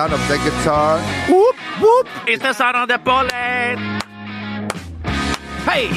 sound of the guitar. Whoop, whoop. It's the sound of the bullet. Hey!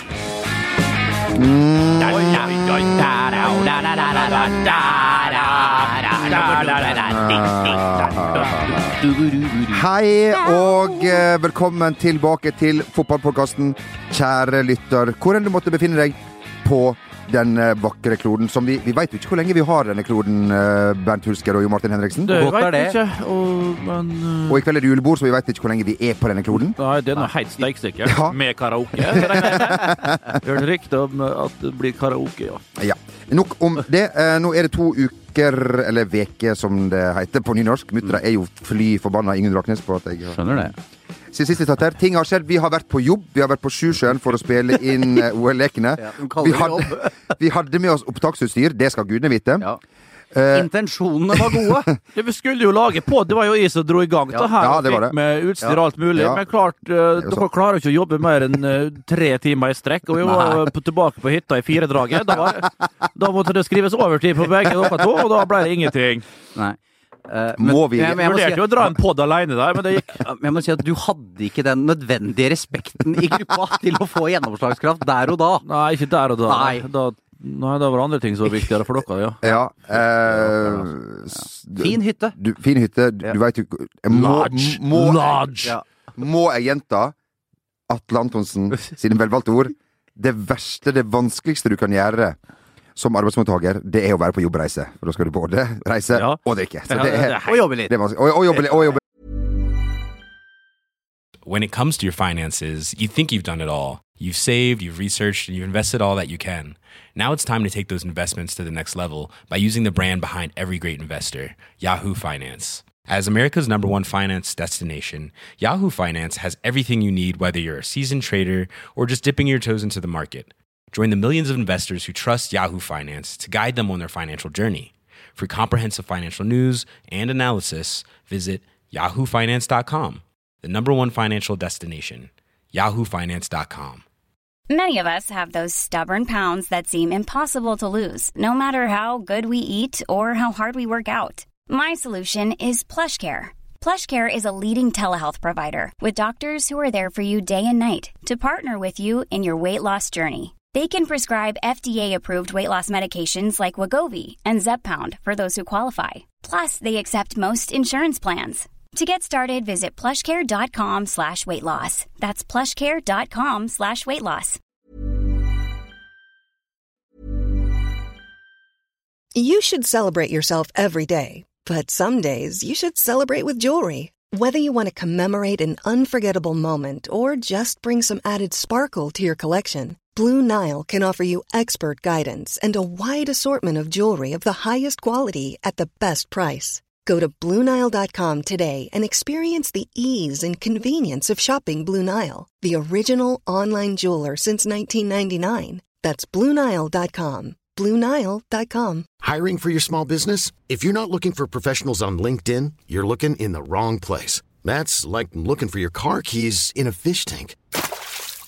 Hei og eh, velkommen tilbake til fotballpodkasten, kjære lytter. Hvor enn du måtte befinne deg på den eh, vakre kloden som vi Vi veit jo ikke hvor lenge vi har denne kloden, eh, Bernt Hulsker og Jo Martin Henriksen. Det veit vi ikke, og, men uh, Og i kveld er det julebord, så vi veit ikke hvor lenge vi er på denne kloden. Nei, det er noe helt steiksikkert. Ja. Med karaoke. Hørt rykte om at det blir karaoke, ja. Ja. Nok om det. Eh, Nå er det to uker, eller veke som det heter på nynorsk. Muttera er jo fly forbanna Ingunn Raknes på at jeg Skjønner det. Siden sist vi satt her, ting har skjedd. Vi har vært på jobb. Vi har vært på Sjusjøen for å spille inn eh, OL-lekene. Ja, vi, vi hadde med oss opptaksutstyr. Det skal gudene vite. Ja. Uh, Intensjonene var gode. Ja, Vi skulle jo lage på, det var jo jeg som dro i gang Ja. her. Ja, det det. Med utstyr og alt mulig. Ja. Men klart, uh, dere klarer ikke å jobbe mer enn uh, tre timer i strekk. Og vi var på, tilbake på hytta i firedraget. Da, var- da måtte det skrives overtid på begge dere to, og da ble det ingenting. Nei. Eh, Må vi- men, Jeg jeg, må si, jo å dra en pod aleine der, men det gikk men jeg må si at du hadde ikke den nødvendige respekten i gruppa til å få gjennomslagskraft der og da. Nei, ikke der og da. Nei. da Nei, da var det andre ting som var viktigere for dere, ja. ja. eh, Fin hytte. Du, fin hytte. Du, du veit jo Large! må, Lodge. må, Lodge. Ja. må jeg gjenta Atle Antonsen sine velvalgte ord? Det verste, det vanskeligste du kan gjøre som arbeidsmottaker, det er å være på jobbreise. For da skal du både reise Ja. og drikke. Så det det er, er Og jobbe litt. det er. Og, og jobbe litt. Og jobbe. when it comes to your finances, you think you've done it all. You've saved, you've researched, and you've invested all that you can. Now it's time to take those investments to the next level by using the brand behind every great investor, Yahoo Finance. As America's number one finance destination, Yahoo Finance has everything you need, whether you're a seasoned trader or just dipping your toes into the market. Join the millions of investors who trust Yahoo Finance to guide them on their financial journey. For comprehensive financial news and analysis, visit yahoofinance.com, the number one financial destination, yahoofinance.com. Many of us have those stubborn pounds that seem impossible to lose, no matter how good we eat or how hard we work out. My solution is PlushCare. PlushCare is a leading telehealth provider with doctors who are there for you day and night to partner with you in your weight loss journey. They can prescribe FDA-approved weight loss medications like Wagovi and Zepbound for those who qualify. Plus, they accept most insurance plans. To get started, visit plushcare.com slash weight loss. That's plushcare.com slash weight loss. You should celebrate yourself every day, but some days you should celebrate with jewelry. Whether you want to commemorate an unforgettable moment or just bring some added sparkle to your collection, Blue Nile can offer you expert guidance and a wide assortment of jewelry of the highest quality at the best price. Go to BlueNile.com today and experience the ease and convenience of shopping Blue Nile, the original online jeweler since 1999. That's BlueNile.com. BlueNile.com. Hiring for your small business? If you're not looking for professionals on LinkedIn, you're looking in the wrong place. That's like looking for your car keys in a fish tank.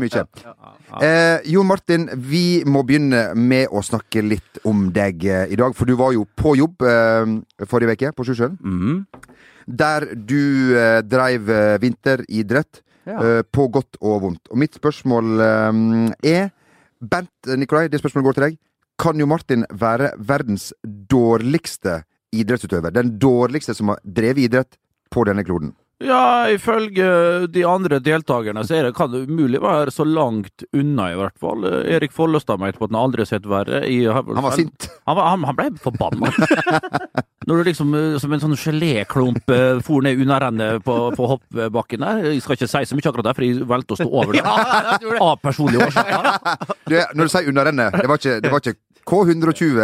Mye. Eh, Jon Martin, vi må begynne med å snakke litt om deg eh, i dag. For du var jo på jobb eh, forrige uke, på Sjusjøen. Mhm. Der du eh, dreiv eh, vinteridrett, Ja. eh, på godt og vondt. Og mitt spørsmål eh, er Bent Nikolai, det spørsmålet går til deg. Kan jo Martin være verdens dårligste idrettsutøver? Den dårligste som har drevet idrett på denne kloden? Ja, ifølge de andre deltakerne så er det, kan det umulig være så langt unna, i hvert fall. Erik Follestad mente på at han aldri har sett verre. I, Han var sint. Han, han, han ble forbanna. Når du liksom eh, som en sånn geléklump eh, for ned unnarennet på, på hoppbakken der. Jeg skal ikke si så mye akkurat der, for jeg valgte å stå over det. Av personlige årsaker. Når du sier unnarennet, det var ikke, det var ikke K120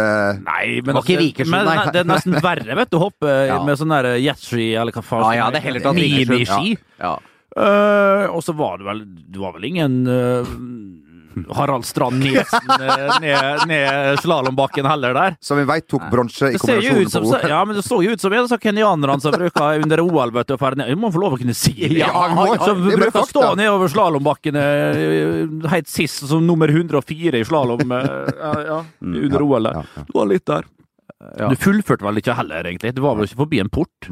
Nei, men, var ikke altså, Vikersund, men nei. det er nesten verre, vet du, å hoppe Ja. med sånn der jetski, eller hva faen. Ja, ja, det er heller tatt Vikersund. Miniski. Ja. Uh, og så var det vel Du var vel ingen eh, Harald Strand Nesen eh, ned, ned slalåmbakken heller der. Som vi veit tok bronse i kombinasjonen på OL. ja, men det så jo ut som en av kenyanerne som bruker under OL vet du, å ferde ned. Må få lov å kunne si. Ja, som er bruker å stå nedover slalåmbakken eh, helt sist som nummer 104 i slalåm eh, ja, ja, under OL. Det var litt der. Du fullførte vel ikke heller, egentlig? Du var vel ikke forbi en port?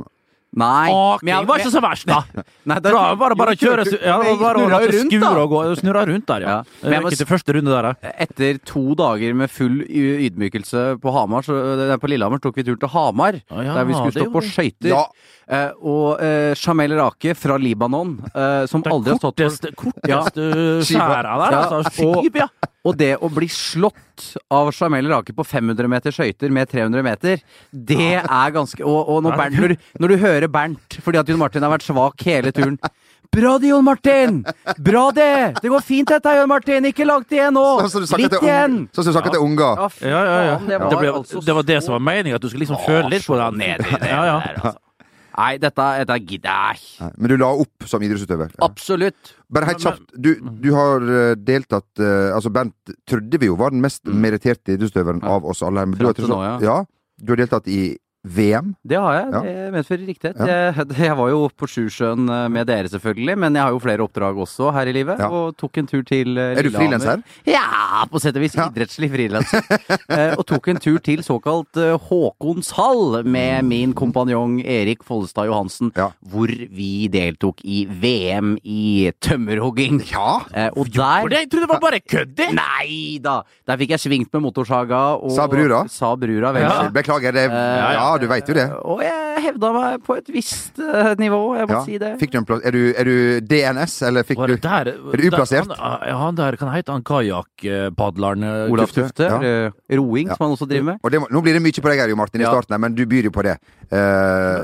Nei. Aking men jeg- var ikke så verst, da! Nei, Det var bare, bare å kjøre ja, bare å snurra rundt, skure da. og gå. Snurra rundt der, ja. Ja. Men jeg første runde der, da. Etter to dager med full ydmykelse på Hamar, så, på Lillehammer, tok vi tur til Hamar. ah, ja, der vi skulle stå på skøyter. Ja. Eh, og eh, Jamel Rake fra Libanon, eh, som Det aldri har stått på korteste, korteste skjæra der, Ja, altså. og- ja. Og det å bli slått av Jamel Rake på 500 meter skøyter med 300 meter, det er ganske Og, og når, Bernt, når, du, når du hører Bernt, fordi at Jon Martin har vært svak hele turen Bra det, Jon Martin! Bra det! Det går fint dette, Jon Martin! Ikke langt igjen nå! Sånn som Litt igjen! sånn som du snakket til unger. Ja, Ja, ja, ja. det var, Det, ble, altså det var det som var meningen, at du skulle liksom føle litt på den. nedi det Ja, ja. der, altså. Nei, dette, dette gidder jeg ikke. Men du la opp som idrettsutøver. Ja. Absolutt. Bare helt kjapt. Du, du har eh, deltatt eh, Altså, Bernt trodde vi jo var den mest meritterte idrettsutøveren av oss alle her. Men du har, nå, ja. ja. Du har deltatt i VM. Det har jeg. Ja. Det medfører riktighet. Ja. Jeg, jeg var jo på Sjusjøen eh, med dere, selvfølgelig, men jeg har jo flere oppdrag også her i livet. Ja. Og tok en tur til Lillehammer. Er du frilanser? Ja, på sett og vis. Idrettslig frilanser. Eh, og tok en tur til såkalt eh, Håkonshall med min kompanjong Erik Follestad Johansen, hvor vi deltok i VM i tømmerhogging. Ja! Eh, og der jeg trodde det var bare kødd! Nei da! Der fikk jeg svingt med motorsaga. Og, Sa brura? Sa brura, vel. Beklager, det ja, Ja, du veit jo det. Og jeg hevda meg på et visst eh, nivå, jeg må Ja. si det. Fikk du en plass? Er du, er du DNS, eller fikk du der, Er du uplassert? Der, han, ja, han der kan heite han kajakkpadleren eh, Olaf Tufte, ja. Roing, Ja. som han også driver med. Og det, nå blir det mye på deg her, Jo Martin, i Ja. starten, her, men du byr jo på det. Eh,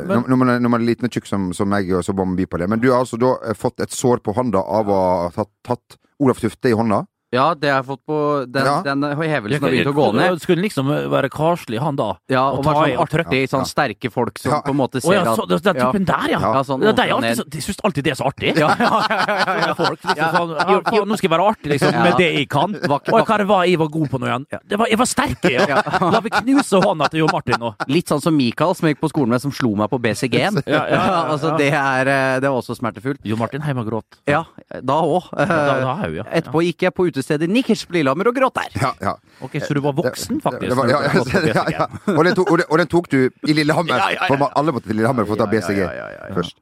når, når, man er, når man er liten og tjukk som, som meg, så må man by på det. Men du har altså da eh, fått et sår på hånda av å ha tatt, tatt Olaf Tufte i hånda. Ja, det har jeg fått på Den, Ja. den hevelsen har begynt å gå ned. Skulle liksom være karslig, han da. Ja, og være ta var i sånn og artig, sånn sterke folk som Ja. på en måte Å ser ja, at så, det, den typen der, ja. Ja, sånn Ja, det er opp og alltid, ned. så- de syns alltid det er så artig. Ja, ja, ja, ja, ja, Folk, liksom, sånn, ja, faen, nå skal jeg være artig liksom, Ja. med det jeg kan. Vakker- Og hva det var jeg var god på nå igjen? Det var, jeg var sterk, ja. La meg knuse hånda til Jo Martin nå. Litt sånn som Mikael, som jeg gikk på skolen med, som slo meg på BCG-en. Ja, ja, ja, altså, det, er, eh, det var også smertefullt. Jo Martin hjemme og gråt. Ja, da òg. Da, da er jo, ja. Etterpå gikk jeg på utestedet Nikkers på Lillehammer og gråt der. Ja, ja. Ok, Så du var voksen, faktisk? Det var, ja, ja, ja, ja. Og, den tok, og, den, og den tok du i Lillehammer. Ja, ja, ja, For alle måtte til Lillehammer for å ta Ja, ja, BCG ja, ja, ja, ja. først.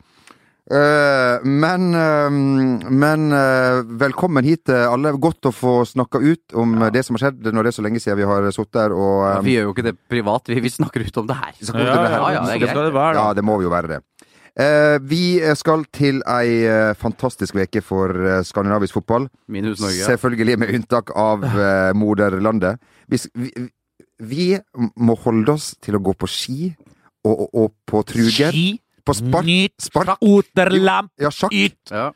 Uh, men uh, men uh, velkommen hit til alle. Godt å få snakka ut om ja. det som har skjedd når det er så lenge siden vi har sittet her og Ja, vi gjør jo ikke det privat, vi, vi snakker ut om det her. skal det her. ja, ja, det greit. skal det være, Ja, det må jo være det. Eh, vi skal til ei eh, fantastisk veke for eh, skandinavisk fotball. Minus Norge. Selvfølgelig med unntak av eh, moderlandet. Vi, vi, vi må holde oss til å gå på ski og, og, og på truger. Ski, På spark. nyt, spark. oterlamp, Ja, sjakk. yt. Ja.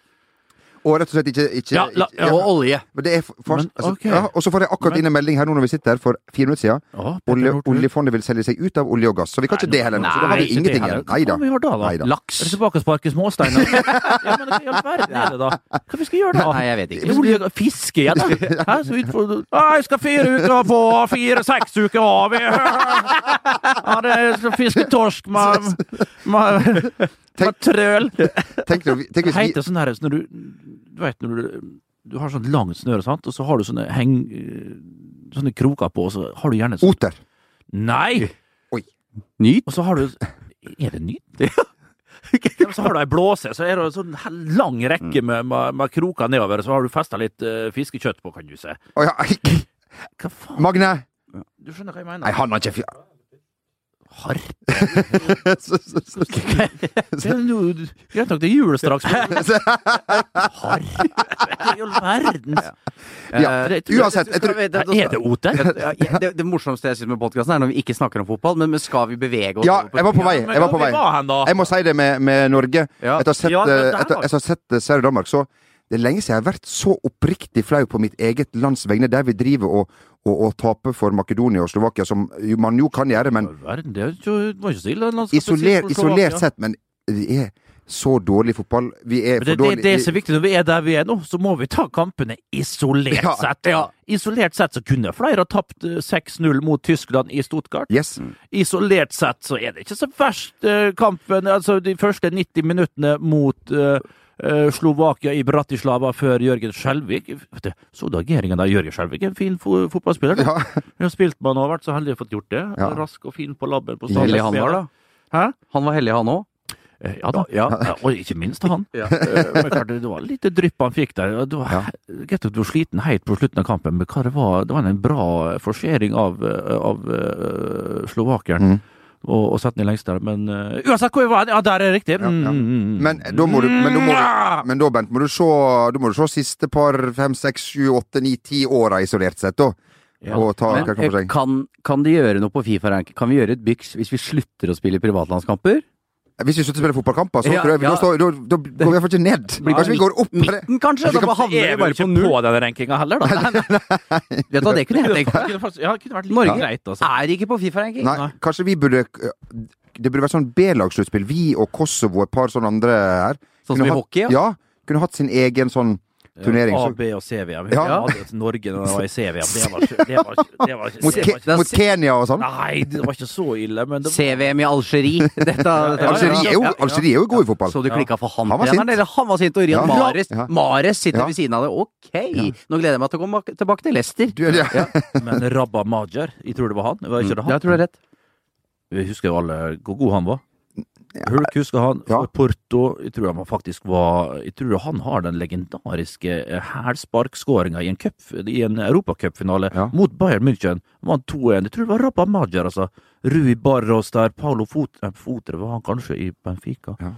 Og rett og slett ikke, ikke, Ja, la- ja, Og olje. Men er altså, ja, Og så får jeg akkurat Men- inn en melding her nå når vi sitter her for fire minutter siden. Å, Olje, oljefondet vil selge seg ut av olje og gass. Så vi kan ikke det heller nå. Så da har vi ingenting igjen. Nei da. Hva vi har da, da? Laks. Er det tilbake og sparke småsteiner? ja, men hva i all verden er det, da? Hva vi skal gjøre da? Nei, jeg vet ikke. Olje, fiske igjen, da? Hæ, så utfor- Jeg skal fire uker på, fire-seks uker av. Ja, det er fisketorsk med, med, med trøl. Tenk, tenk, tenk Det tenk, tenk, heter sånn her, når når du, vet når du, du har sånn langt snøre, sant? og så har du sånne heng... Sånne kroker på, og så har du gjerne sånn Oter. Nei! Oi. Nyt. Og så har du Er det nytt? Ja, så har du ei blåse, så er det en sånn lang rekke med, med, med kroker nedover, og så har du festa litt uh, fiskekjøtt på, kan du se. Å ja. Hva faen? Magne! Du skjønner hva jeg mener? Nei, han har ikke fj- Harp? Det er jo greit nok, det er jul straks. men- Harp? I all verden. Ja, uansett. Jeg tror, Er det oter? Det, det morsomste jeg syns med podkasten, er når vi ikke snakker om fotball, men, skal vi bevege oss ja, jeg var på vei. Jeg var på vei. Jeg må si det med, med Norge. Etter å ha sett, eh, er etter, eh, Sverige og Danmark, så det er lenge siden jeg har vært så oppriktig flau på mitt eget lands vegne, der vi driver og, og, og taper for Makedonia og Slovakia, som man jo kan gjøre, men det er jo ikke- det var ikke så ille. isoler, isolert sett Men det er så dårlig fotball. Vi er Men for det, det, dårlig det som er viktig når vi er der vi er nå, så må vi ta kampene isolert Ja, sett. Isolert sett så kunne flere ha tapt eh, 6-0 mot Tyskland i Stuttgart. Yes. Isolert sett så er det ikke så verst, eh, kampen. Altså de første 90 minuttene mot eh, eh, Slovakia i Bratislava før Jørgen Skjelvik. Så du ageringen der? Jørgen Skjelvik en fin fo fotballspiller. Ja. Jeg har spilt med han og vært så heldig å fått gjort det. Ja. Rask og fin på labben. på Heldig han var, da. Hæ? Han var heldig, han òg. Eh, Ja da. Ja. Ja, og ikke minst han. Ja. Eh, Men klart, det var litt drypp han fikk der. Du var, Ja. Du var sliten helt på slutten av kampen, men det var, det var en bra forsering av, eh, av uh, slovakeren. Mm. Og, og sette den i lengst der, men uh, uansett hvor vi var, ja, der er det riktig. Ja, ja. Mm. Men da må du, men da må du, men da, Bent, må du se, du må du se siste par fem, seks, sju, åtte, ni, ti åra isolert sett, da. Ja. Og ta Men eh, kan, kan de gjøre noe på Fifa-rank? Kan vi gjøre et byks hvis vi slutter å spille privatlandskamper? Hvis vi slutter å spille fotballkamper, så Ja, prøver vi. ja. Da, da, da går vi i hvert fall ikke ned. Kanskje vi går opp på det. Midten, kanskje? Da Vi kan- havner vi bare på ikke null. på den rankinga heller, da. Vet du hva, det kunne jeg tenkt meg. Kunne faktisk- Ja, Norge greit, altså. er ikke på Fifa-ranking. Nei, kanskje vi burde Det burde vært sånn B-lagssluttspill. Vi og Kosovo og et par sånne andre her. Sånn som i hatt- hockey, ja. Ja. Kunne hatt sin egen sånn turnering. A, B og C-VM. Ja. Ja. Norge når det var i C-VM. Det var ikke det var ikke- det var ikke- mot, det var ikke- mot Kenya og sånn. Nei, det var ikke så ille, men det var CVM i Algerie. Dette, dette Algerie er jo, ja, ja. Algerie er jo god i fotball. Så du klikka for han, Han var sint. eller han var sint, og Rian Ja. Mares, Mares sitter Ja. ved siden av det. Ok, nå gleder jeg meg til å komme tilbake til Leicester. Du, ja. Men Rabba Majer, jeg tror det var han? Var det han? Jeg tror det er rett. Vi husker jo alle hvor god han var. Hulk husker han. Ja. Porto, jeg tror han faktisk var Jeg tror han har den legendariske eh, hælsparkskåringa i en cup, i en europacupfinale Ja. mot Bayern München. Vant 2-1. Jeg tror det var Rabba Majer, altså. Rui Barros der, Paulo eh, Fotre var han kanskje i Benfica. Ja.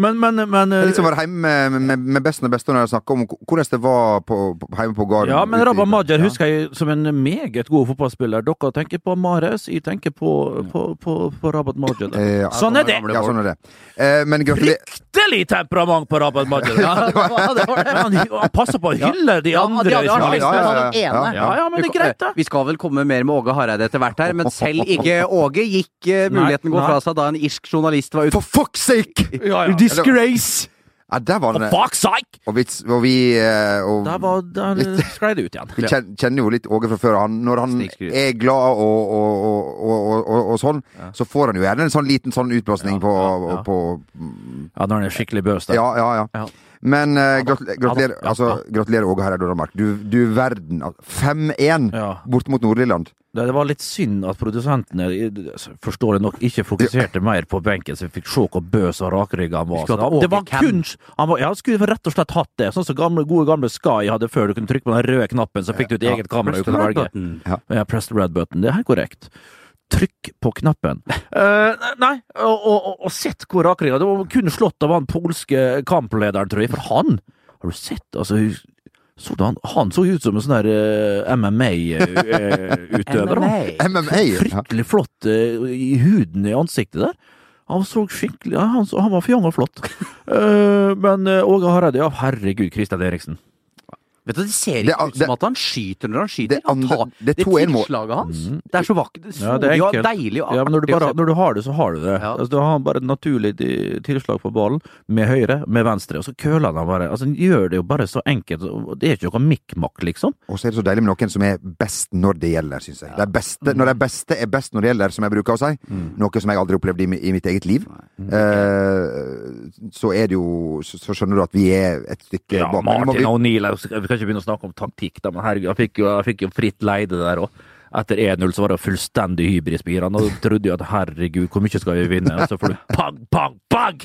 Men, men, men Det er eh, være hjemme med, med, med besten og beste og jeg om hvordan det var på, på, hjemme på gården. Ja, men Rabba Majer Ja. husker jeg som en meget god fotballspiller. Dere tenker på Mares, jeg tenker på, på, på, på Rabat Majer. Eh, ja. Sånn er det! Ja, sånn er det. Eh, men gratulerer. Fryktelig temperament på Rabat Majer! Ja, han, han passer på å hylle de Ja, andre. de hadde ja, ja, ja. Ja, ja, men det er greit, da. Vi skal vel komme mer med Åge Hareide etter hvert her, men selv ikke Åge gikk eh, muligheten gå fra seg da en irsk journalist var ute. For fuck's sake! Ja, ja. Disgrace! Ja, der var han fuck's! Og vi, og vi, eh, og Der, var, der sklei det ut igjen. vi kjenner jo litt Åge fra før. Han, når han er glad og, og, og, og, og, og sånn, så får han jo gjerne en sånn liten sånn utblåsning på, ja. på Ja, når han er skikkelig bøs der. Ja, ja, ja. Men uh, gratulerer, gratulerer, Ja altså, gratulerer Åge Hareide og Danmark. Du, du verden. altså, 5-1 Ja. bort mot Nord-Irland. Det, det var litt synd at produsentene forstår forståelig nok ikke fokuserte mer på benken, så vi fikk se hvor bøs og rakrygga han var. Så det var kunst! Han var, Ja, skulle rett og slett hatt det, sånn som gamle, gode gamle Sky hadde før. Du kunne trykke på den røde knappen, så fikk du et Ja. eget kamera Press the red button. Ja, press the red button. Det er helt korrekt. Trykk på knappen. Uh, nei, og, og, og, sett hvor rakrygga Det var kun slått av han polske kamplederen, tror jeg. For han Har du sett, altså så han, han så ut som en sånn der uh, MMA-utøver. MMA. MMA. Fryktelig flott eh, i huden i ansiktet der. Han så skikkelig ja, han, så, han var fjong og flott. Eh, men eh, Åge Hareide, ja herregud, Christian Eriksen. Vet du, Det ser ikke det, ut som det- at han skyter når han skyter. det Han tar, det det tilslaget hans, det er så vakkert. Er så Ja, det er enkelt. deilig og Ja, men når du, bare, når du har det, så har du det. Ja. Altså, du har bare et naturlig tilslag på ballen, med høyre, med venstre, og så køler han bare. Altså, han gjør det jo bare så enkelt. Det er ikke noe mikk-makk, liksom. Og så er det så deilig med noen som er best når det gjelder, syns jeg. De beste, når de beste er best når det gjelder, som jeg bruker å si, noe som jeg aldri opplevde i, i mitt eget liv, eh, så er det jo Så, så skjønner du at vi er et stykke Ja, bak. Martin vi- O'Neill, jeg vi kan ikke begynne å snakke om taktikk, da, men herregud, jeg fikk jo, jeg fikk jo fritt leide der òg. Etter 1-0 så var det fullstendig hybris på Iran, og du trodde jo at herregud, hvor mye skal vi vinne? Og så får du pang, pang, pang!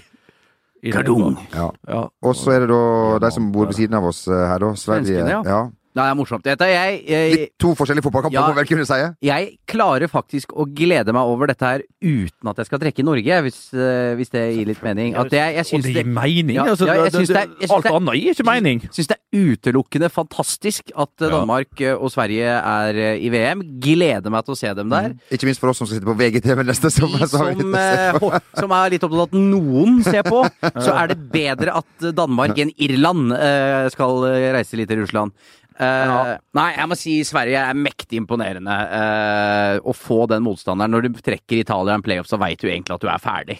Målet. Ja. Ja. Og så er det da de som bor ved siden av oss eh, her, da. Sverige. Svenskene, ja. ja. Nei, det er morsomt. Dette, jeg, jeg, Litt to forskjellige fotballkamper, Ja. vel kunne si. jeg klarer faktisk å glede meg over dette her uten at jeg skal trekke Norge, hvis, eh, hvis det gir litt mening. At jeg, jeg Og syns det gir mening! Ja, altså, ja, jeg det- det- det er- alt er- annet gir ikke mening! syns det er utelukkende fantastisk at eh, Danmark eh, og Sverige er i VM. Gleder meg til å se dem der. Ikke minst for oss som skal sitte på VGTV neste sommer. så som, eh, som er litt opptatt av at noen ser på, så er det bedre at Danmark enn Irland eh, skal reise litt til Russland. Eh, Nei, jeg må si Sverige er mektig imponerende. Uh, å få den motstanderen Når du trekker Italia i en playoff, så veit du egentlig at du er ferdig.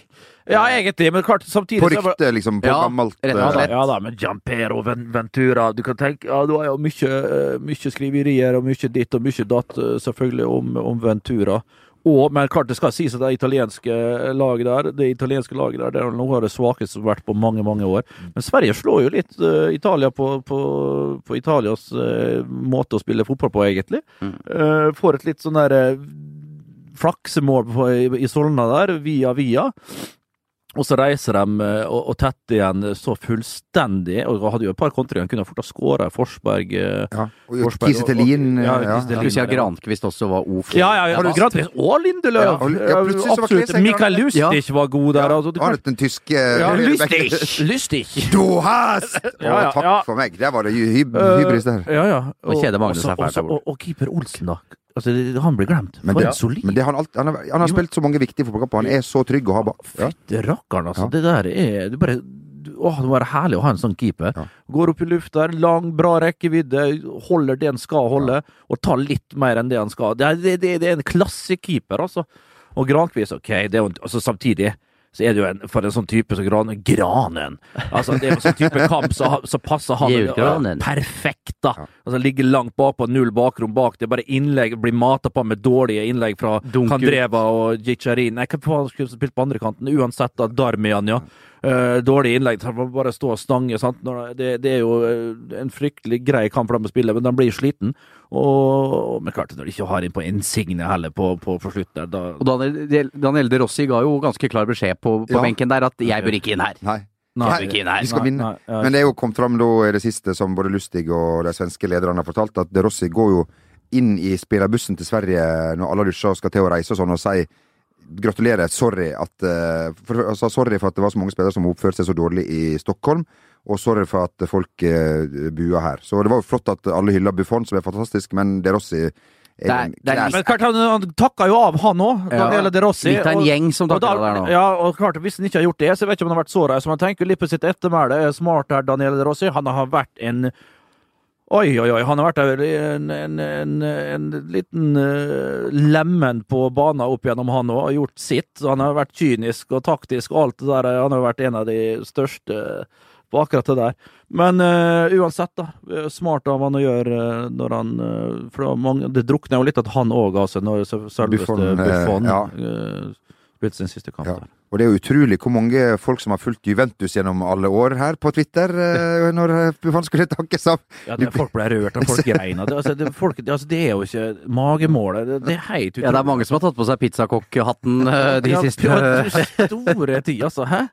Ja, egentlig, men klart samtidig På så rykte, liksom. På Ja, gammelt rett og eh, slett. ja da, men Giampero Ventura Du kan tenke, ja, du har jo mye, mye skriverier og mye ditt og mye datt, selvfølgelig, om, om Ventura. Og, men klart det skal sies at det italienske laget der det italienske laget der, det er noe av det svakeste som har vært på mange mange år. Men Sverige slår jo litt uh, Italia på, på, på Italias uh, måte å spille fotball på, egentlig. Eh, får et litt sånn der eh, flaksemål på, i, i Solna der, via via. Og så reiser de eh, og, og tett igjen så fullstendig. Og hadde jo et par kontringer, kunne fort ha skåra Forsberg. eh, ja. Og Forsberg Kiese Thelin. Ja, Ja, ja. Si at Grankvist også var OK? Ja, ja, ja. Har. Og Lindeløv! Ja, ja, var Absolutt. Mikael Lustig var god der. Altså, du Har den tyske ja, Lustig! Lustig! Du hast! Ja, ja, takk for meg. Der var det hy hy Eh, hybris der. Ja, ja. Og og, Og, og keeper Olsen, da. Altså, han blir glemt. Men For det, en solid men det han, alt, han, har, han har spilt så mange viktige fotballkamper. Han er så trygg å ha bak. Ja. Fytti rakkeren, altså. Ja. Det der er det bare Åh, det må være herlig å ha en sånn keeper. Ja. Går opp i lufta, lang, bra rekkevidde, holder det han skal holde, og tar litt mer enn det han skal. Det det, det, det er en klassekeeper, altså. Og Grankvist, OK, det er jo altså, samtidig så er det jo en, for en sånn type som Granen Granen. Altså, det er en sånn type kamp, så, så passer han perfekt, da. Altså, ligger langt bakpå, null bakrom bak. Det er bare innlegg, blir mata på med dårlige innlegg fra Dunk. Kandreva og Jicharin. Nei, hva faen skulle spilt på andre kanten? Uansett, da. Darmian, ja. Uh, dårlige innlegg. De man bare stå og stange. Sant? Når det, det er jo eh, en fryktelig grei kamp for dem å spille, men de blir sliten. Og, men klart, når de ikke har inn på Insigne heller på, på, på slutt der, da Og Daniel, Daniel De Rossi ga jo ganske klar beskjed på, på Ja. benken der at 'jeg bør ikke inn her'. Nei. Nei. nei. Vi skal vinne. nei, ja. Men det er jo kommet fram da i det siste, som både Lustig og de svenske lederne har fortalt, at De Rossi går jo inn i spillerbussen til Sverige når alle dusjer og skal til å reise og sånn, og sier gratulerer, sorry at eh, for, altså, Sorry for at det var så mange spillere som oppførte seg så dårlig i Stockholm, og sorry for at folk uh, bua her. Så det var jo flott at alle hylla Buffon, som er fantastisk, men De Rossi er Det er- en det er Men klart, han, han takka jo av, han òg, Ja. Daniele De Rossi. Litt av en gjeng som takka der nå. Ja, og klart, hvis han ikke har gjort det, så jeg vet ikke om han har vært så reis. Man tenker litt på sitt ettermæle. Er Smart her, Daniele De Rossi. Han har vært en Oi, oi, oi. Han har vært en, en, en, en liten uh, lemen på banen opp gjennom, han òg. Og gjort sitt. Han har vært kynisk og taktisk og alt det der. Han har vært en av de største på akkurat det der. Men uh, uansett, da. eh, Smart av han å gjøre uh, når han eh, For det, mange, det drukner jo litt at han òg ga seg når selveste Buffon, eh, Buffon ja. eh, spilte sin siste kamp Ja. der. Og det er jo utrolig hvor mange folk som har fulgt Juventus gjennom alle år her på Twitter, eh, når man Buffon skulle takke sammen. Ja, det, folk ble rørt, og folk grein. Altså, det, folk, det, altså, det er jo ikke magemålet. Det, det er helt utrolig. Ja, det er mange som har tatt på seg pizzakokkhatten eh, de Ja, siste ja, Store tid, altså. Hæ?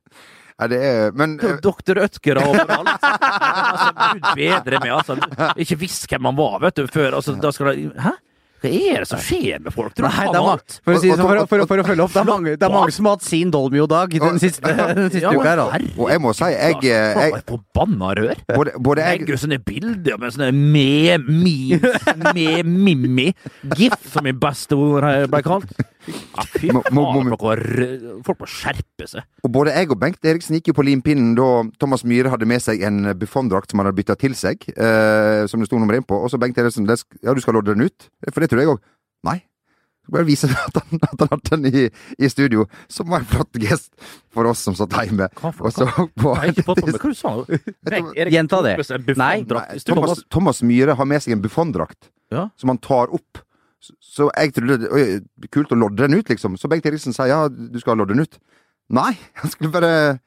Ja, det er, men Det er eh, Doktor Ødker overalt. altså, Gud bedre med, altså. Ikke visst hvem han var, vet du, før. Altså, da skal det Hæ? Hva er det som skjer med folk? Tror Nei, det er har- for, å si, sånn, for, for, for å følge opp, det er mange, det er mange som har hatt sin Dolmio-dag den siste, den siste Ja, uka her. da. Og jeg må si, jeg, jeg, jeg- var et Forbanna rør. både, både jeg Legger sånne bilder med sånne med memes, med mimmi, gif, som min beste ord ble kalt. Ja, fy faen, må- folk må folk må skjerpe seg. Og både jeg og Bengt Eriksen gikk jo på limpinnen da Thomas Myhre hadde med seg en Buffon-drakt som han hadde bytta til seg, eh, som det sto nummer én på. Og så Bengt Eriksen Ja, du skal lodde den ut? For det tror jeg òg. Nei. Bare vise at han, at han hadde den i, i studio, som var en flott gest for oss som satt hjemme. Hva for Og på Jeg har ikke fått med hva du sa. Erik Gjenta det. Nei. Thomas, Thomas Myhre har med seg en Buffon-drakt Ja. som han tar opp. Så, jeg trodde det- var kult å lodde den ut, liksom. Så Bengt Eriksen sier ja, du skal lodde den ut. Nei, han skulle bare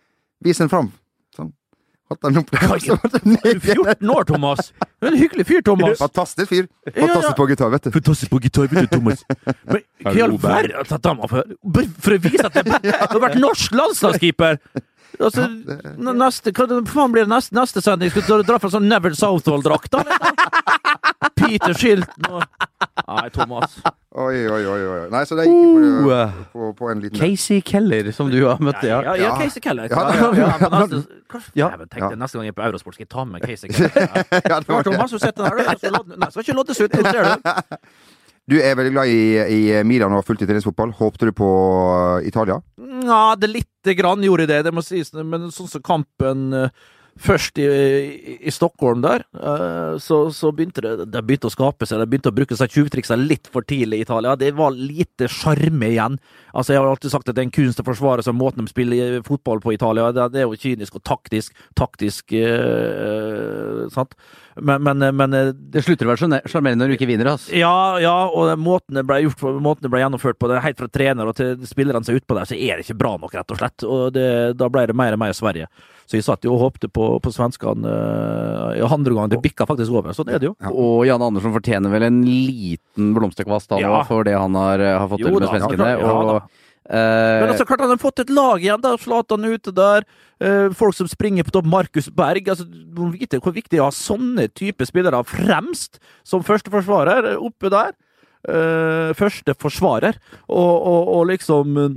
vise den fram. Sånn. Hatt den opp der. så var den Du er 14 år, Thomas! Du er en hyggelig fyr, Thomas. Fantastisk fyr. Ja, ja. Fantastisk på gitar, vet du. Fantastisk på gitar, vet du, Thomas. Men hva i all verden har tatt dama for? For å vise at det, du har vært norsk landslagskeeper! Altså, n- neste, hva faen blir det neste, neste sending? Skal du dra fra sånn Never Southall-drakt, da? Peter Shilton og Nei, Thomas. Oi, oi, oi. oi. Nei, så det gikk på, Uh, på, på en liten Casey Keller, som du har møtt. Ja, Ja. ja, Casey Keller. Ja, Ja, ja, ja, neste, kanskje, Ja. Jeg men tenkte, Ja. Neste gang jeg er på Eurosport, skal jeg ta med Casey Keller. Ja. ja, det det. Thomas, du sitter der, du. Skal Nei, skal ikke loddes ut, nå ser du. Du er veldig glad i, i Milan og har fulgt italiensk fotball. Håpte du på uh, Italia? Ja, det lite grann gjorde det, det må sies. Men sånn som kampen eh, først i, i, Stockholm der, eh, så, så begynte det Det begynte å skape seg, det begynte å bruke seg tjuvtriksa litt for tidlig i Italia. Det var lite sjarme igjen. Altså, Jeg har alltid sagt at det er en kunst å forsvare seg måten de spiller fotball på i Italia. Det, er jo kynisk og taktisk. Taktisk, eh, sant? Men, men, men eh, Det slutter å være sjarmer- sjarmerende når du ikke vinner, altså. ja, ja, og måten det ble, gjort, måten det ble gjennomført på, det helt fra trener og til spillerne som er utpå der, så er det ikke bra nok, rett og slett. Og det, da ble det mer og mer Sverige. Så jeg satt jo og håpte på, på svenskene uh, andre gang. Det bikka faktisk over. Sånn er det jo. Og Jan Andersson fortjener vel en liten blomsterkvast Ja. for det han har, eh, har fått til med da, svenskene. ja da. og, eh, Men altså, klart han har fått et lag igjen. da, Zlatan ute der. eh, folk som springer på topp. Markus Berg. altså, Du må vite hvor viktig det er å ha sånne type spillere fremst som førsteforsvarer oppe der. Eh, første forsvarer. Og, og, og liksom eh,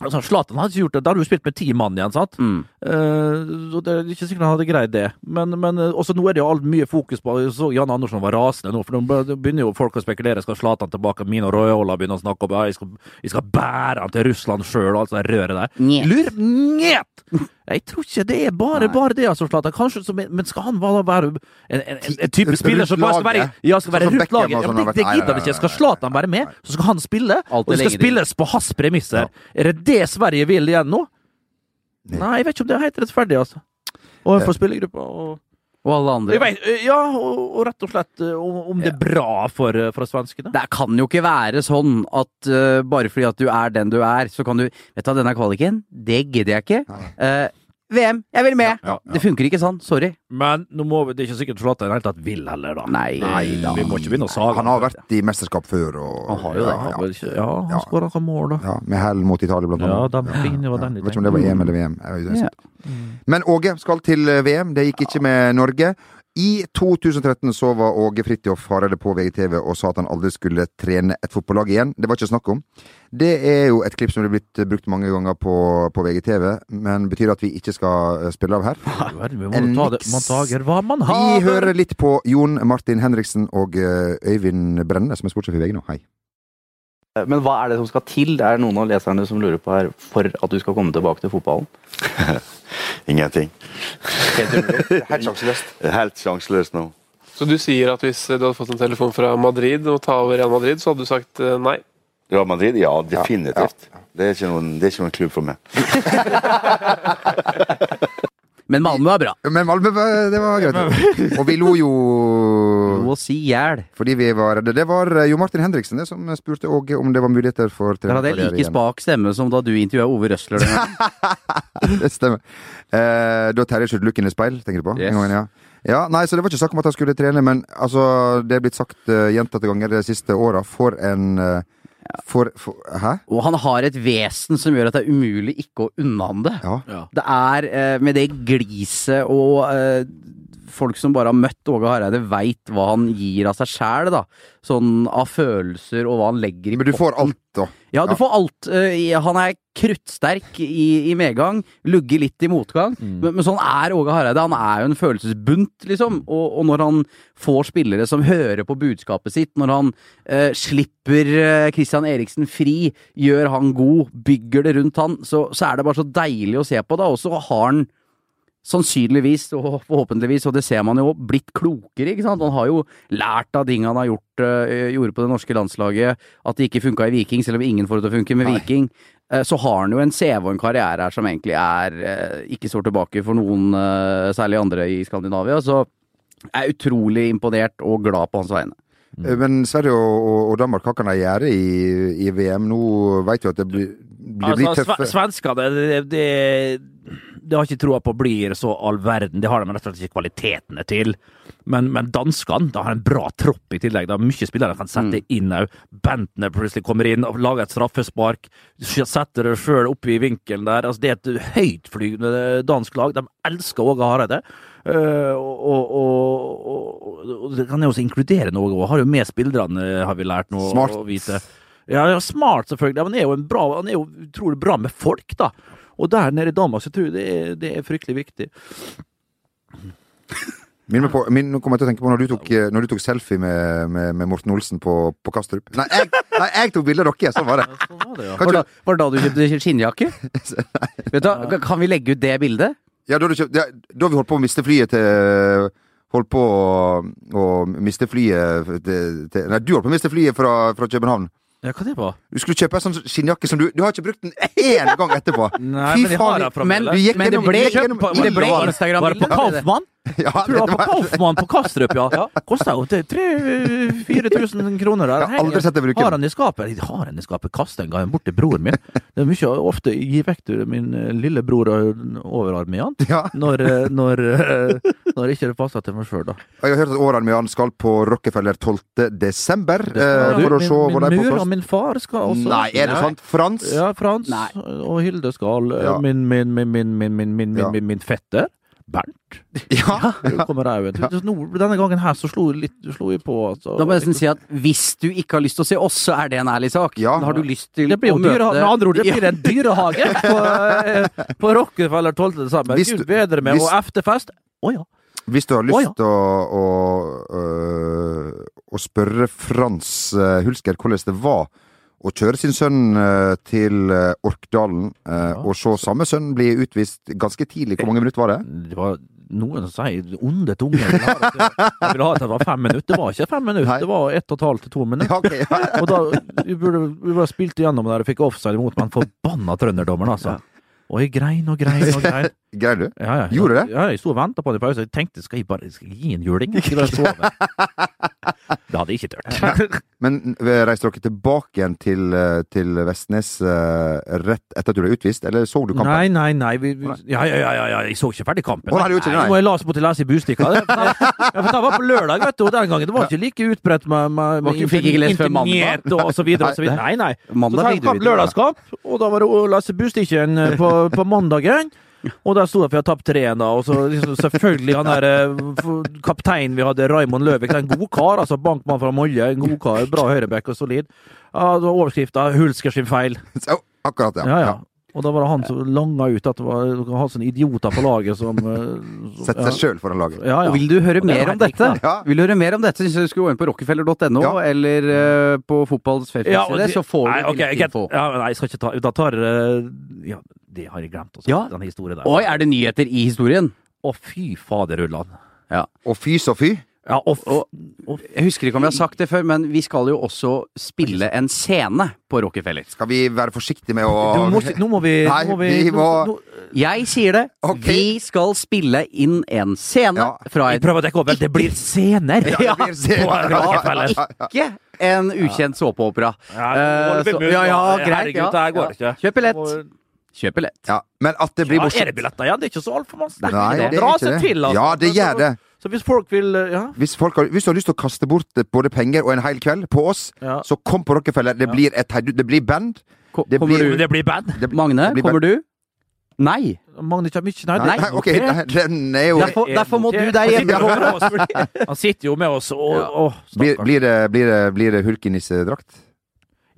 altså, Zlatan hadde ikke gjort det. Da hadde du spilt med ti mann igjen, sant? mm. Eh, så det er ikke sikkert han hadde greid det. Men, men eh, også nå er det jo alt mye fokus på så Jan Andersson var rasende nå, for nå begynner jo folk å spekulere. Skal Zlatan tilbake? Mino Royola begynner å snakke om ja, jeg skal, jeg skal bære han til Russland sjøl og alt det røret der. Njet. Lur Njet! Jeg tror ikke det er bare bare det, altså, Zlatan. Kanskje Men skal han være en, en, en, en type spiller som bare skal være, ja, skal være rundt laget? Ja, har det, det gidder han ikke. Skal Zlatan være med, så skal han spille. Og det skal spilles på hans premisser. Er det det Sverige vil igjen nå? Nei. Jeg vet ikke om det er helt rettferdig, altså. Overfor spillergruppa. Og, Og alle andre. vet, ja, og, og rett og slett eh, om, det er bra for, eh, for svenskene. Det kan jo ikke være sånn at uh, bare fordi at du er den du er, så kan du Vet du hva, denne kvaliken, det gidder jeg ikke. Eh, VM, jeg vil med! Ja, ja. Det funker ikke sånn. Sorry. Men nå må vi, det er ikke sikkert Zlatan i det hele tatt vil heller, da. Nei, da. Vi må ikke begynne å sage. Han har vært i mesterskap før. Og, Han har jo det. Ja, Han ja, ikke- Ja, han Ja. skåra noen mål, da. ja, med hell mot Italia, blant Ja, annet. den fine var den Jeg vet ikke om det var EM eller VM. Jeg vet ikke. Men Åge skal til eh, VM. Det gikk ikke med Norge. I 2013 så var Åge Fridtjof Hareide på VGTV og sa at han aldri skulle trene et fotballag igjen. Det var ikke snakk om. Det er jo et klipp som er blitt brukt mange ganger på, på VGTV, men betyr det at vi ikke skal eh, spille av her? Vi må ta det, man tager hva man Vi hører litt på Jon Martin Henriksen og eh, Øyvind Brenne, som er sportssjef i VG nå. Hei. Men hva er det som skal til? Det er noen av leserne som lurer på her, for at du skal komme tilbake til fotballen. Ingenting. Helt sjanseløst. Helt sjanseløst nå. Så du sier at hvis du hadde fått en telefon fra Madrid og ta over Real Madrid, så hadde du sagt eh, nei? Real Madrid? Ja, definitivt. Det, er ikke noen, det er ikke noen klubb for meg. Men Malmö er bra. Men Malmö, var- det var greit. Og vi lo jo Lo oss i hjel. fordi vi var redde. Det var Jo Martin Henriksen det som spurte om det var muligheter for Der hadde jeg like spak stemme som da du intervjua Ove Røsler. Det stemmer. Eh, da Terje skjøt lukken i speil, tenker du på? Yes. Gangen, ja. ja. Nei, så det var ikke snakk om at han skulle trene, men altså, det er blitt sagt uh, gjentatte ganger de siste åra. For en uh, for, for Hæ? Og han har et vesen som gjør at det er umulig ikke å unne han det. Ja. Det er eh, med det gliset og eh, folk som bare har møtt Åge Hareide, veit hva han gir av seg sjæl, da. Sånn av følelser og hva han legger i Men du får potten. Alt. Ja, du får alt. Uh, han er kruttsterk i, i medgang, lugger litt i motgang. Men, men sånn er Åge Hareide. Han er jo en følelsesbunt, liksom. Og, og når han får spillere som hører på budskapet sitt, når han uh, slipper uh, Christian Eriksen fri, gjør han god, bygger det rundt han, så, så er det bare så deilig å se på. da, Og så har han sannsynligvis, og forhåpentligvis, og det ser man jo, blitt klokere. ikke sant? Han har jo lært av ting han har gjort, eh, gjorde på det norske landslaget, at det ikke funka i Viking, selv om ingen får det til å funke med Nei. Viking. Eh, Så har han jo en CV og en karriere her som egentlig er eh, ikke står tilbake for noen, eh, særlig andre i Skandinavia. Så jeg er utrolig imponert og glad på hans vegne. Mm. Men Sverige og, og, og Danmark, hva kan de gjøre i, i VM? Nå vet vi at det blir, blir, blir Altså, tøffe. sve- Svenskene, det, det, det har ikke troa på blir så all verden. Det har de rett og slett ikke kvalitetene til. Men, men danskene de har en bra tropp i tillegg. Det er mye spillere de kan sette inn òg. Bentner plutselig kommer inn og lager et straffespark. Setter det sjøl oppe i vinkelen der. Altså, det er et høytflygende dansk lag. De elsker Åge Hareide. Uh, og, og, og, og, det kan jo også inkludere noe. Og har jo med spillerne, har vi lært nå Smart. Ja, ja, smart selvfølgelig. Han er jo, en bra, han er jo utrolig bra med folk, da. Og der nede i Danmark så tror jeg det er, det er fryktelig viktig. Minn meg på, min, nå kommer jeg til å tenke på når du tok, når du tok selfie med, med, med Morten Olsen på, på Kastrup. Nei, jeg, nei, jeg tok bilde av dere! Sånn var det. Sånn var det, ja. Var da, var da du kjøpte skinnjakke? Vet du, ja. Kan vi legge ut det bildet? Ja, da, kjøpt, ja, da vi holdt på å miste flyet til Holdt på å, å miste flyet til, til Nei, du holdt på å miste flyet fra, fra København. Ja, hva det på? Du skulle kjøpe en sånn skinnjakke som du Du har ikke brukt den én gang etterpå! Nei, Fy men jeg har faen, den fremdeles. du gikk Men det gjennom- ble, kjøpt på- det ble Var det- Instagram-bildet? Var det på Kaufmann? Ja, Tror du det var på det var- Kaufmann på Kastrup, ja. Kosta jo 3000-4000 kroner. der. Jeg har aldri sett det bruken. Har den i skapet? Jeg har han i skapet. Kasta en gang bort til broren min. Det er mye ofte gi vekk til min eh, lillebror overarmen igjen. Ja. Når, eh, når, eh, når ikke det passer til meg sjøl, da. Jeg har hørt at Åran Mehan skal på Rockefeller 12. desember Det skal for du. å se min, hvor de er min på Min plass. og min far skal også. Nei, er det Nei. sant? Frans? Ja, Frans Nei. og Hilde skal. Ja. Min, min, min, min, min, min, min, min, min, min fetter. Bernt. Ja. Kommer jeg til. Denne gangen her så slo vi litt slo jeg på. Altså. Da må jeg nesten si at hvis du ikke har lyst til å se oss, så er det en ærlig sak. Ja. Da har du lyst til Det blir jo å møte med andre ord, det blir en dyrehage på, eh, på Rockefeller 12. desember. Hvis Gud bedre med hvis- og efterfest. Å ja. Hvis du har lyst ja. til å, å, øh, å spørre Frans øh, Hulsker hvordan det var å kjøre sin sønn øh, til øh, Orkdalen, ja, og se samme sønn bli utvist ganske tidlig. Hvor mange minutter var det? Det var noen som sier onde tunger ville ha det til- at det var fem minutter. Det var ikke fem minutter, Nei. det var ett og et halvt til to minutter. Ja, okay, Ja. Og da, vi, burde, vi bare spilte gjennom der og fikk offside imot, men forbanna trønderdommeren, altså. Og jeg grein og grein og grein. Grein du? Ja. Gjorde du det? Ja, jeg sto og venta på han i pausen. Jeg tenkte skal jeg bare skal jeg gi en juling? Skal jeg bare sove? Det hadde jeg ikke turt. Men øh, reiste dere tilbake igjen til, øh, til Vestnes øh, rett etter at du ble utvist, eller så du kampen? Nei, nei, nei. Vi, vi, ja, ja, ja, ja, ja, jeg så ikke ferdig kampen. Å, nei, du ikke det, nei. Nå må jeg lese på til å lese i Bustika. Det, ja, for det var på lørdag, vet du, og den gangen det var ikke like utbredt med, med, med ikke- fikk ikke lest før mandag? og så videre og så videre. Nei, nei. Mandag så fikk du vite. lørdagskamp, og da var det å lese Bustikken eh, på, på mandagen. Og der sto det for vi har tapt 3-1, da. Og så liksom, selvfølgelig han der eh, kapteinen vi hadde, Raymond Løvik, en god kar. Altså bankmann fra Molje. En god kar. Bra høyreback og solid. Ja, Overskrifta 'Hulsker sin feil'. Så, akkurat, ja. Ja, ja. Og da var det han som langa ut at det var du sånne idioter på laget som, eh, som Sette seg sjøl foran laget. Ja, ja. Og vil du høre er mer om dette? Ja. Vil du høre mer om dette, syns jeg du skulle gå inn på rockefeller.no, Ja. eller uh, på fotballens Facebook-side, så får du nei, okay, litt info. Ja, nei, jeg skal ikke ta Da tar Ja, det har jeg glemt også. Ja. Den historien der. Oi, er det nyheter i historien? Å, fy faderullan. Og fy så fy. Ja, og, Og- og Jeg husker ikke om jeg har sagt det før, men vi skal jo også spille en scene på Rockefeller. Skal vi være forsiktige med å må, Nå må vi Nei, nå må vi, vi må- nå- Jeg sier det. Okay. Vi skal spille inn en scene Ja. fra et prøver å dekke over. Det blir scener! Ja, det blir scener. På Rockefeller. ikke en ukjent såpeopera. Ja, nå vi så- ja, ja, greit. Herregud, ja, det her går ja. ikke. Kjøp billett. Kjøp billett. Ja, men at det blir Ja, er det billetter igjen? Det er ikke så altfor masse. Nei, det er Dra ikke seg det. til, altså. Ja, det gjør det. Så hvis folk vil eh, Ja. Hvis, folk har, hvis du har lyst til å kaste bort både penger og en hel kveld på oss, Ja. så kom på Rockefeller. Det blir et Det blir band. Ko- Det kommer blir- du? Det blir band. Det, Magne, det blir kommer du? Nei. Magne kommer ikke Nei, Nei, det er ok, den er jo Derfor, derfor må du der Han hjemme. Han sitter jo med oss, og, og Blir, blir det, blir det, blir det hulkenissedrakt?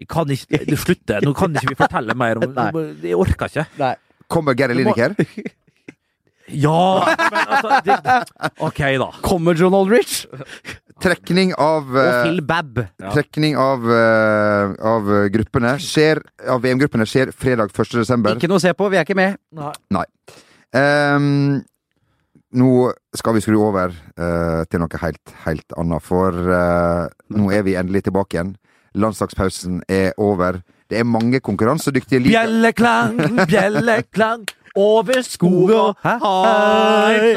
Kan ikke du Slutt. Nå kan ikke vi fortelle mer om Nei. Jeg orker ikke. Kommer Gary Lineker? Ja! Men altså det, OK, da. Kommer John Aldrich? Trekning av Og eh, Phil Babb. Ja. Trekning av, eh, av gruppene skjer Av VM-gruppene skjer fredag 1. desember. Ikke noe å se på, vi er ikke med. Nei. Ehm, nå skal vi skru over uh, til noe helt, helt annet, for uh, nå er vi endelig tilbake igjen. Landslagspausen er over. Det er mange konkurransedyktige ligaer. Bjelleklang, bjelleklang over skog og hai.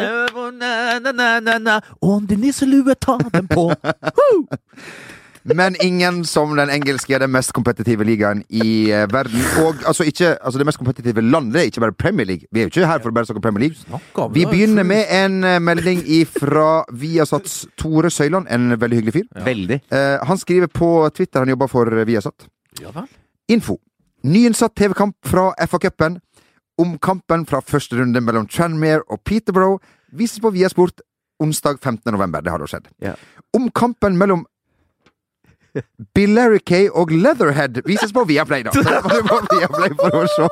Om din nisselue, ta den på. Men ingen som den engelske, den mest kompetitive ligaen i eh, verden. Og altså ikke altså det mest kompetitive landet, det er ikke bare Premier League. Vi er jo ikke her for å bare snakke Premier League. Vi begynner med en eh, melding fra Viasats Tore Søyland, en veldig hyggelig fyr. Veldig. Eh, han skriver på Twitter, han jobber for Viasat. Ja vel. Info. Nyinnsatt TV-kamp fra FA-cupen. Om kampen fra første runde mellom Tranmere og Peterborough vises på Viasport onsdag 15. november. Det har da skjedd. Ja. Om kampen mellom Billericay og Leatherhead vises på Viaplay, da. På Viaplay for å se.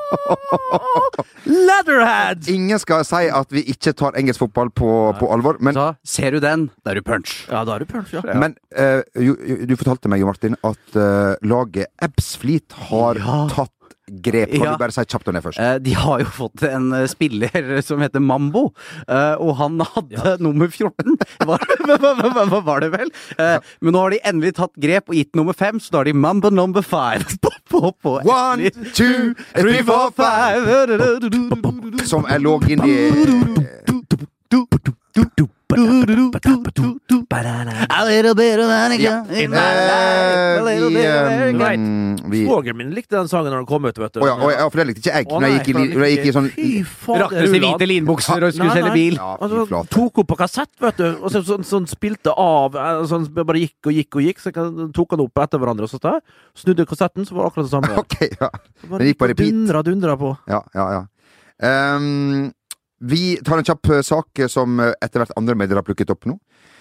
Leatherhead! Ingen skal si at vi ikke tar engelsk fotball på, på alvor, men da, ser du den, da er du punch. Ja, da er du punch, ja. Men uh, jo, jo, du fortalte meg jo, Martin, at uh, laget Ebbsfleet har tatt grep? Kan Ja. du bare si kjapt om det først? Eh, De har jo fått en eh, spiller som heter Mambo, eh, og han hadde nummer 14. Var, var det vel? Eh, Men nå har de endelig tatt grep og gitt nummer 5, så da har de Mambo number 5 på, på, på One, two, three, four, five. Som er lå inni A little bit of Annika in my life, Svogeren min likte den sangen når den kom ut, vet du. Å ja, å ja, for det likte ikke jeg. Å, Når jeg gikk i, jeg gikk i sånn Raknes i Ulan. hvite linbukser og skulle Nei, selge bil. Ja, Altså, tok opp på kassett, vet du, og så, sånn, sånn spilte av eh, Bare gikk og gikk og gikk, så tok han opp etter hverandre. Og så der, snudde kassetten, så var det akkurat det samme. Ok, ja. Bare Den gikk på repeat. Dundra, dundra på. Ja, ja, ja. Ehm, vi tar en kjapp eh, sak eh, som eh, etter hvert andre medier har plukket opp nå.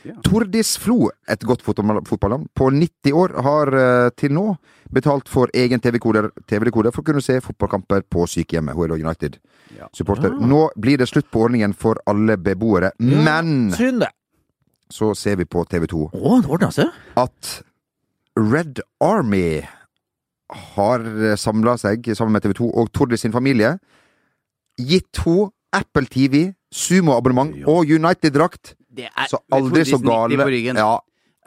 Ja. Tordis Flo, et godt fotballnavn, på 90 år har til nå betalt for egen TV-dekoder TV for å kunne se fotballkamper på sykehjemmet. Hun er United-supporter. Ja. Nå blir det slutt på ordningen for alle beboere, men Synd det. så ser vi på TV 2 Å, det at Red Army har samla seg sammen med TV 2 og Tordis sin familie. Gitt henne Apple TV, Sumo-abonnement og United-drakt. Så aldri så Tordis 90 på gale. Ja,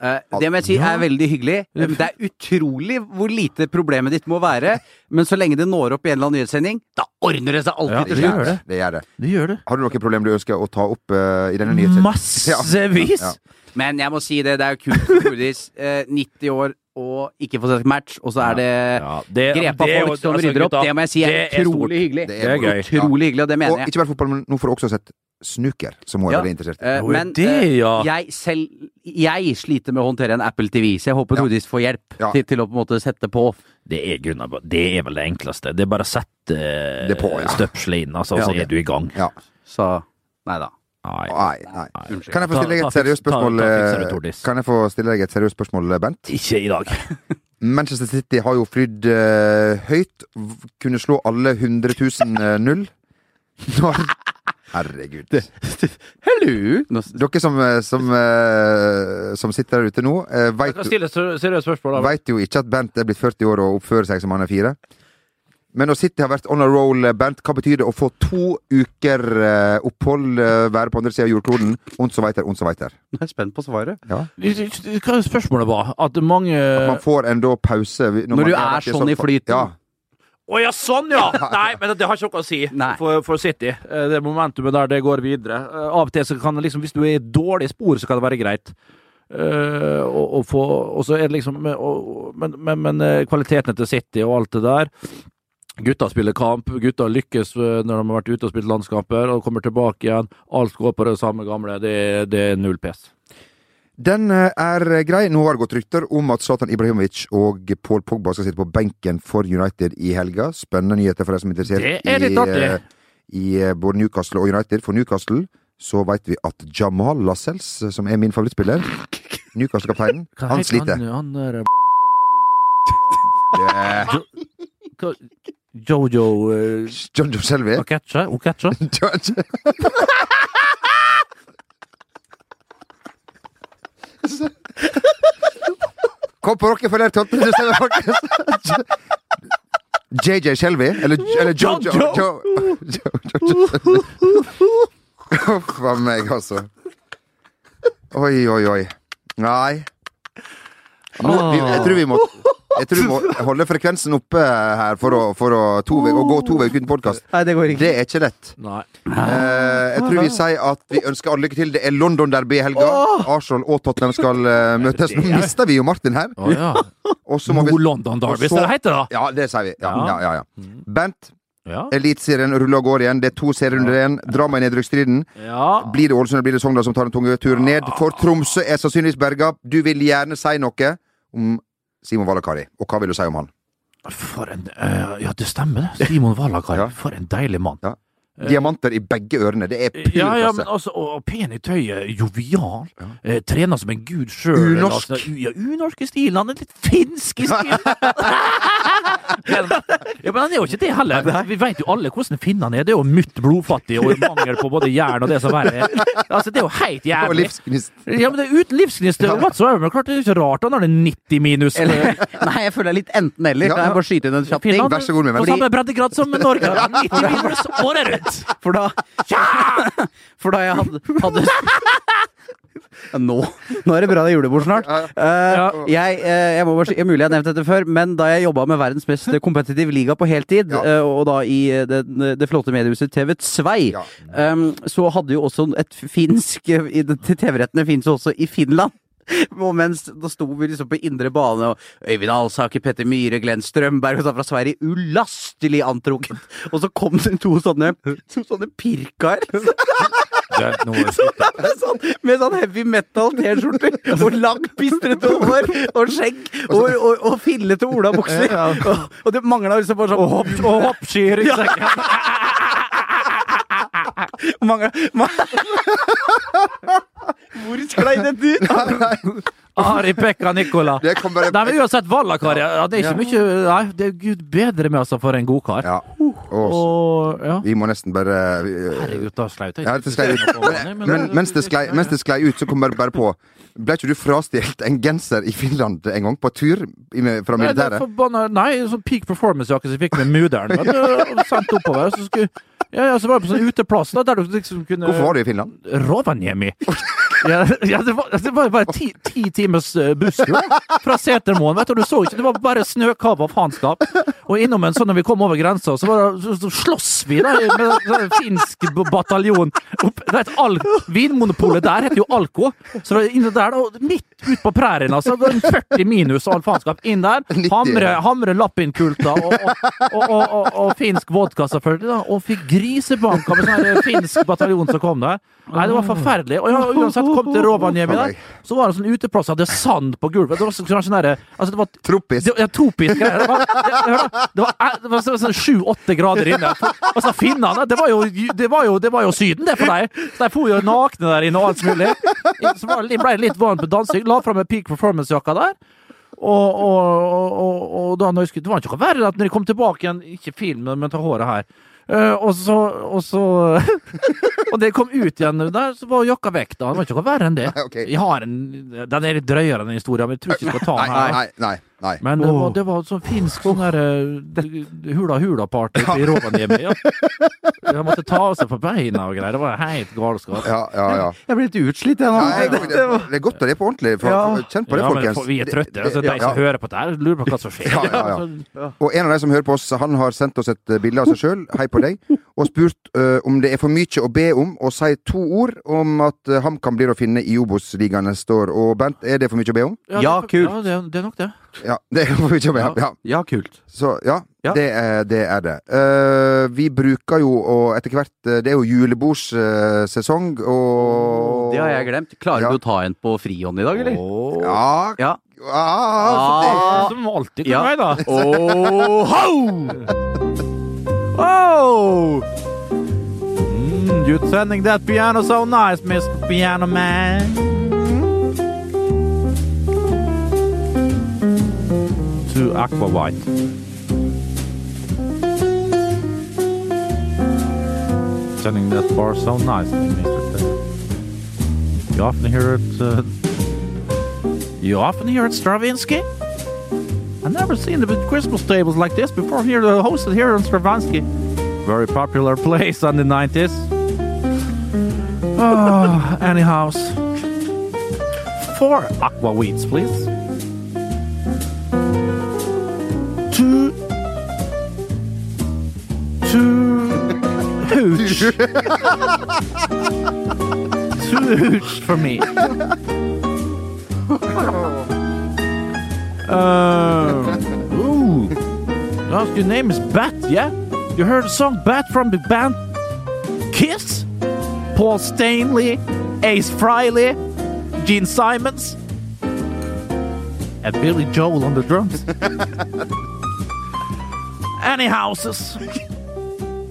Uh, det må jeg si er veldig hyggelig. Det er utrolig hvor lite problemet ditt må være, men så lenge det når opp i en eller annen nyhetssending, da ordner det seg Ja, alltid det til gjør slutt. det. gjør det. Det gjør det. Har du noen problem du ønsker å ta opp uh, i denne nyhetssendingen? Massevis! Ja. Men jeg må si det, det er jo kult for Tordis. Eh, 90 år og ikke få sett match, og så er det Ja, det, grepa det er folk som altså, rydder opp. Det må jeg si er er utrolig stort. hyggelig. Det Det er. Utrolig hyggelig, og det mener jeg. Og ikke bare fotball, men nå får du også sett snooker, som må er Ja. veldig interessert Uh, Eh, men det, eh, ja. jeg selv Jeg sliter med å håndtere en Apple TV, så jeg håper Ja. Tordis får hjelp Ja. til, til å på en måte sette på. Det er, grunnen, det er vel det enkleste. Det er bare å sette uh, ja. støpselet inn, altså, så er du i gang. Så nei da. Nei. Nei. Unnskyld. Kan jeg få stille deg et seriøst spørsmål? eh. Kan jeg få stille deg et seriøst spørsmål, Bent? Ikke i dag. Manchester City har jo flydd uh, høyt. Kunne slå alle 100 000 eh, null. Når Herregud. Hello! Dere som, som, uh, som sitter der ute nå, uh, veit da. jo ikke at Bent er blitt 40 år og oppfører seg som han er fire. Men når City har vært on a roll, Bernt, hva betyr det å få to uker eh, opphold, eh, være på andre sida av jordkloden? og så weiter, og så weiter. Jeg er spent på svaret. Hva spørsmålet var? At mange At Man får enda pause. Når, Når man du er sånn i så- flyten. Ja. Å ja, sånn ja! Nei, men det har ikke noe å si for, for City. Eh, Det momentumet der, det går videre. Eh, Av og til så kan det liksom, hvis du er i dårlig spor, så kan det være greit. Uh, å, og, få, og så er det liksom og, Men, men, men eh, kvaliteten til City og alt det der Gutta spiller kamp, gutta lykkes eh, når de har vært ute og spilt landskamper, og kommer tilbake igjen. Alt går på det samme gamle. Det, det er null pes. Den eh, er grei. Nå har det gått rykter om at Zlatan Ibrahimovic og Paul Pogba skal sitte på benken for United i helga. Spennende nyheter for deg som er interessert er i, eh, i både Newcastle og United. For Newcastle så veit vi at Jamal Lascelles, som er min favorittspiller, Newcastle-kapteinen, han sliter. Han, han der, Det- hva- Jojo uh, Selvi Joe Shelby. Oketcha? Oketcha? Kom på Rockefeller 12. desember, folkens! JJ Shelby, eller, eller Jojo Jojo Huff a meg, altså. Oi, oi, oi. Nei. Nå, vi, jeg tror vi må Jeg tror vi må holde frekvensen oppe her for å, for å, to, ve- å gå to uker uten podkast. Det går ikke. Det er ikke lett. Nei. Eh, jeg tror vi sier at vi ønsker alle lykke til. Det er London-derby i helga. Arsenal og Tottenham skal uh, møtes. Nå mister vi jo Martin her. Oh, ja. Må vi Nord-London Derby, så- så det heter da. Ja, det sier vi. Ja, ja, ja, ja. Bent, Ja. Eliteserien ruller og går igjen. Det er to serier under igjen. Drama i nedrykksstriden. ja. Blir det Ålesund eller blir det Sogndal som tar den tunge turen ned? For Tromsø er sannsynligvis berga. Du vil gjerne si noe om Simon Valakari. Og hva vil du si om han? For en uh, Ja, det stemmer, det. Simon Valakari. Ja. For en deilig mann. Ja. Diamanter i begge ørene. Det er pur Ja, ja, men altså, og pen i tøyet, jovial. Eh, trener som en gud sjøl. Unorsk. Altså, ja, unorsk i stilen. Han er litt finsk i stilen. Ja, men han er jo ikke det heller. Vi vet jo alle hvordan finnene er. Det er jo mutt blodfattig og mangel på både jern og det som verre er. Altså, det er jo helt Og jævlig. livsgnist. Ja, men det er uten livsgnist whatsoever. Men klart det er ikke rart han har det er 90 minus. Eller, nei, jeg føler det er litt enten-eller. Ja, ja. jeg bare skyte inn en kjapp ting? Vær så god, min på venn. samme breddegrad som Norge. 90 minus året rundt! For da For da jeg hadde, hadde Ja, nå, nå er det bra det er julebord snart. Uh, jeg, uh, jeg må bare si, Mulig jeg har nevnt dette før, men da jeg jobba med verdens mest kompetitive liga på heltid, eh, og da i det, det flotte mediehuset TV2, Ja. um, så hadde jo også et finsk TV-rettene finnes jo også i Finland. Og mens da sto vi liksom på indre bane, og Øyvind Alsaker, Petter Myhre, Glenn Strømberg og sånn fra Sverige, ulastelig antrukket. Og så kom det to sånne, to sånne pirkaer. Må jeg slutte. sånn, med sånn heavy metal T-skjorter og langt, pistrete hår og skjegg og, og, og fillete olabukser. Og, og det mangla liksom bare sånn Og hopp, og hoppskyer i ryggsekken. Mange, mange Hvor sklei dette ut? Ari Pekka Nikola. Det kom bare Nei, men uansett, Vallakar ja, Det er ikke mye Nei, det er gud bedre med altså for en godkar. Ja. Og Og ja. vi må nesten bare eh, Herregud, da slaut jeg. Ja, det sklei ut. Men, men mens, det sklei, mens det sklei ut, så kom bare, bare på Ble ikke du frastjålet en genser i Finland en gang, på tur fra Nei, militæret? forbanna Nei, sånn peak performance-jakke som jeg fikk med mudder'n. og Sendt oppover. Så skulle ja, ja, så var jeg på sånn uteplass da, der du liksom kunne Hvorfor var du i Finland? Rovaniemi. Ja, ja, det var, det var bare ti, ti timers eh, busstur fra Setermoen. vet Du du så ikke, Det var bare snøkav og faenskap. Og innom en sånn når vi kom over grensa, så, det, så, slåss vi da med en finsk bataljon. Opp, det er et Al Vinmonopolet der heter jo Alko. Så det er inne der, da, midt ut på prærien, altså. går var en 40 minus og all faenskap. Inn der. 90, Hamre, hamre lappinkulta og, og, og, og, og finsk vodka, selvfølgelig. da, Og fikk grisebank av en sånn finsk bataljon som kom der. Nei, det var forferdelig. Og jeg, uansett, kom til Rovaniemi der, så var det sånn uteplass, hadde sand på gulvet. Det var sånn, sånn der, altså det var Tropisk. det, ja, tropisk greier. Det var, det, det var, eh, var sånn- sånn sju-åtte grader inne. Altså, finnene, det var, jo, det, var jo, det var jo Syden, det for deg. Så de for jo nakne der inne og alt mulig. Så var ble det litt varmt på dansing. La fram en peak performance-jakka der. Og, og, og, og, da når jeg skulle, Det var ikke noe verre at når jeg kom tilbake igjen Ikke film, men ta håret her. Uh, og så Og så Og da jeg kom ut igjen der, så var jakka vekk. da Det var ikke noe verre enn det. Nei, okay. Jeg har en Den er litt drøyere, enn historien, men jeg tror ikke jeg skal ta den her. nei, nei. nei. Men det var, det var sånn finsk sånn der eh, hula-hula-party i Rovaniemi. Ja. Jeg måtte ta av seg på beina og greier. Det var helt galskap. Ja, ja, ja. Jeg blir litt utslitt, jeg nå. Nei, det, det er godt å det er på ordentlig. For, Ja. for, kjenn på det, Ja, men for- vi er trøtte. Altså, de Ja, som hører på dette, lurer på hva som skjer. Ja, ja, ja. Og en av de som hører på oss, han har sendt oss et eh, bilde av seg sjøl, hei på deg, og spurt uh, om det er for mye å be om å si to ord om at uh, HamKam blir å finne i Obos-ligaen neste år. Og Bent, er det for mye å be om? Ja, det- kult. Ja, det, det er nok det. Ja, det er å be. Ja. Ja, kult. Så ja, Ja. Det, er, det er det. uh, vi bruker jo å etter hvert eh, Det er jo julebordsesong, og Det har jeg glemt. Klarer Ja. du å ta en på frihånd i dag, eller? Ja, Ja. ja så det, Ah. Som alltid kan Ja. være, da. Oh, ho! Oh! Mm, you're turning that piano so nice, Mr. Piano Man. Aqua White. Turning that bar so nice, Mr. T. You often hear it. Uh, you often hear it, Stravinsky? I've never seen the Christmas tables like this before here, uh, hosted here on Stravinsky. Very popular place on the 90s. Oh, anyhow. Four aqua weeds, please. Two hooch for me. Uh, ooh. Your name is Bat, yeah? You heard the song Bat from the band Kiss? Paul Stanley, Ace Frehley, Gene Simons, and Billy Joel on the drums. Any houses?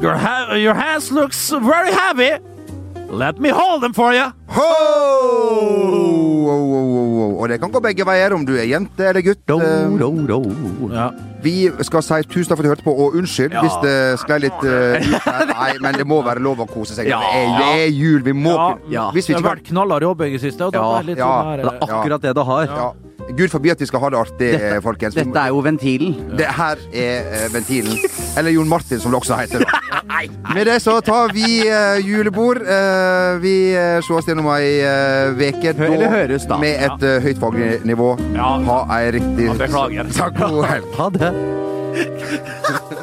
Your, ha- your hands looks very heavy. Let me hold them for you. Ho! Ho, ho. Og det kan gå begge veier, om du er jente eller gutt. Do, do, do. Ja. Vi skal si tusen takk for at du hørte på, og unnskyld hvis det sklei litt uh, ut her. Nei, men det må være lov å kose seg. Ja. Det, er, det er jul, vi må Ja. Ja. Hvis vi Det har vært knallhard jobbing i det siste, og da Ja, var litt ja. sånn Det er akkurat det det har. Gud forby at vi skal ha det artig, dette, folkens. Dette er jo ventilen. Det her er eh, ventilen. Eller Jon Martin, som det også heter. Da. Med det så tar vi uh, julebord. Uh, vi uh, sees gjennom ei uh, veke Hø- eller høres da. med et uh, høyt faglig nivå. Ja. Ha ei riktig Ja, beklager. Takk, god helg. Ha det.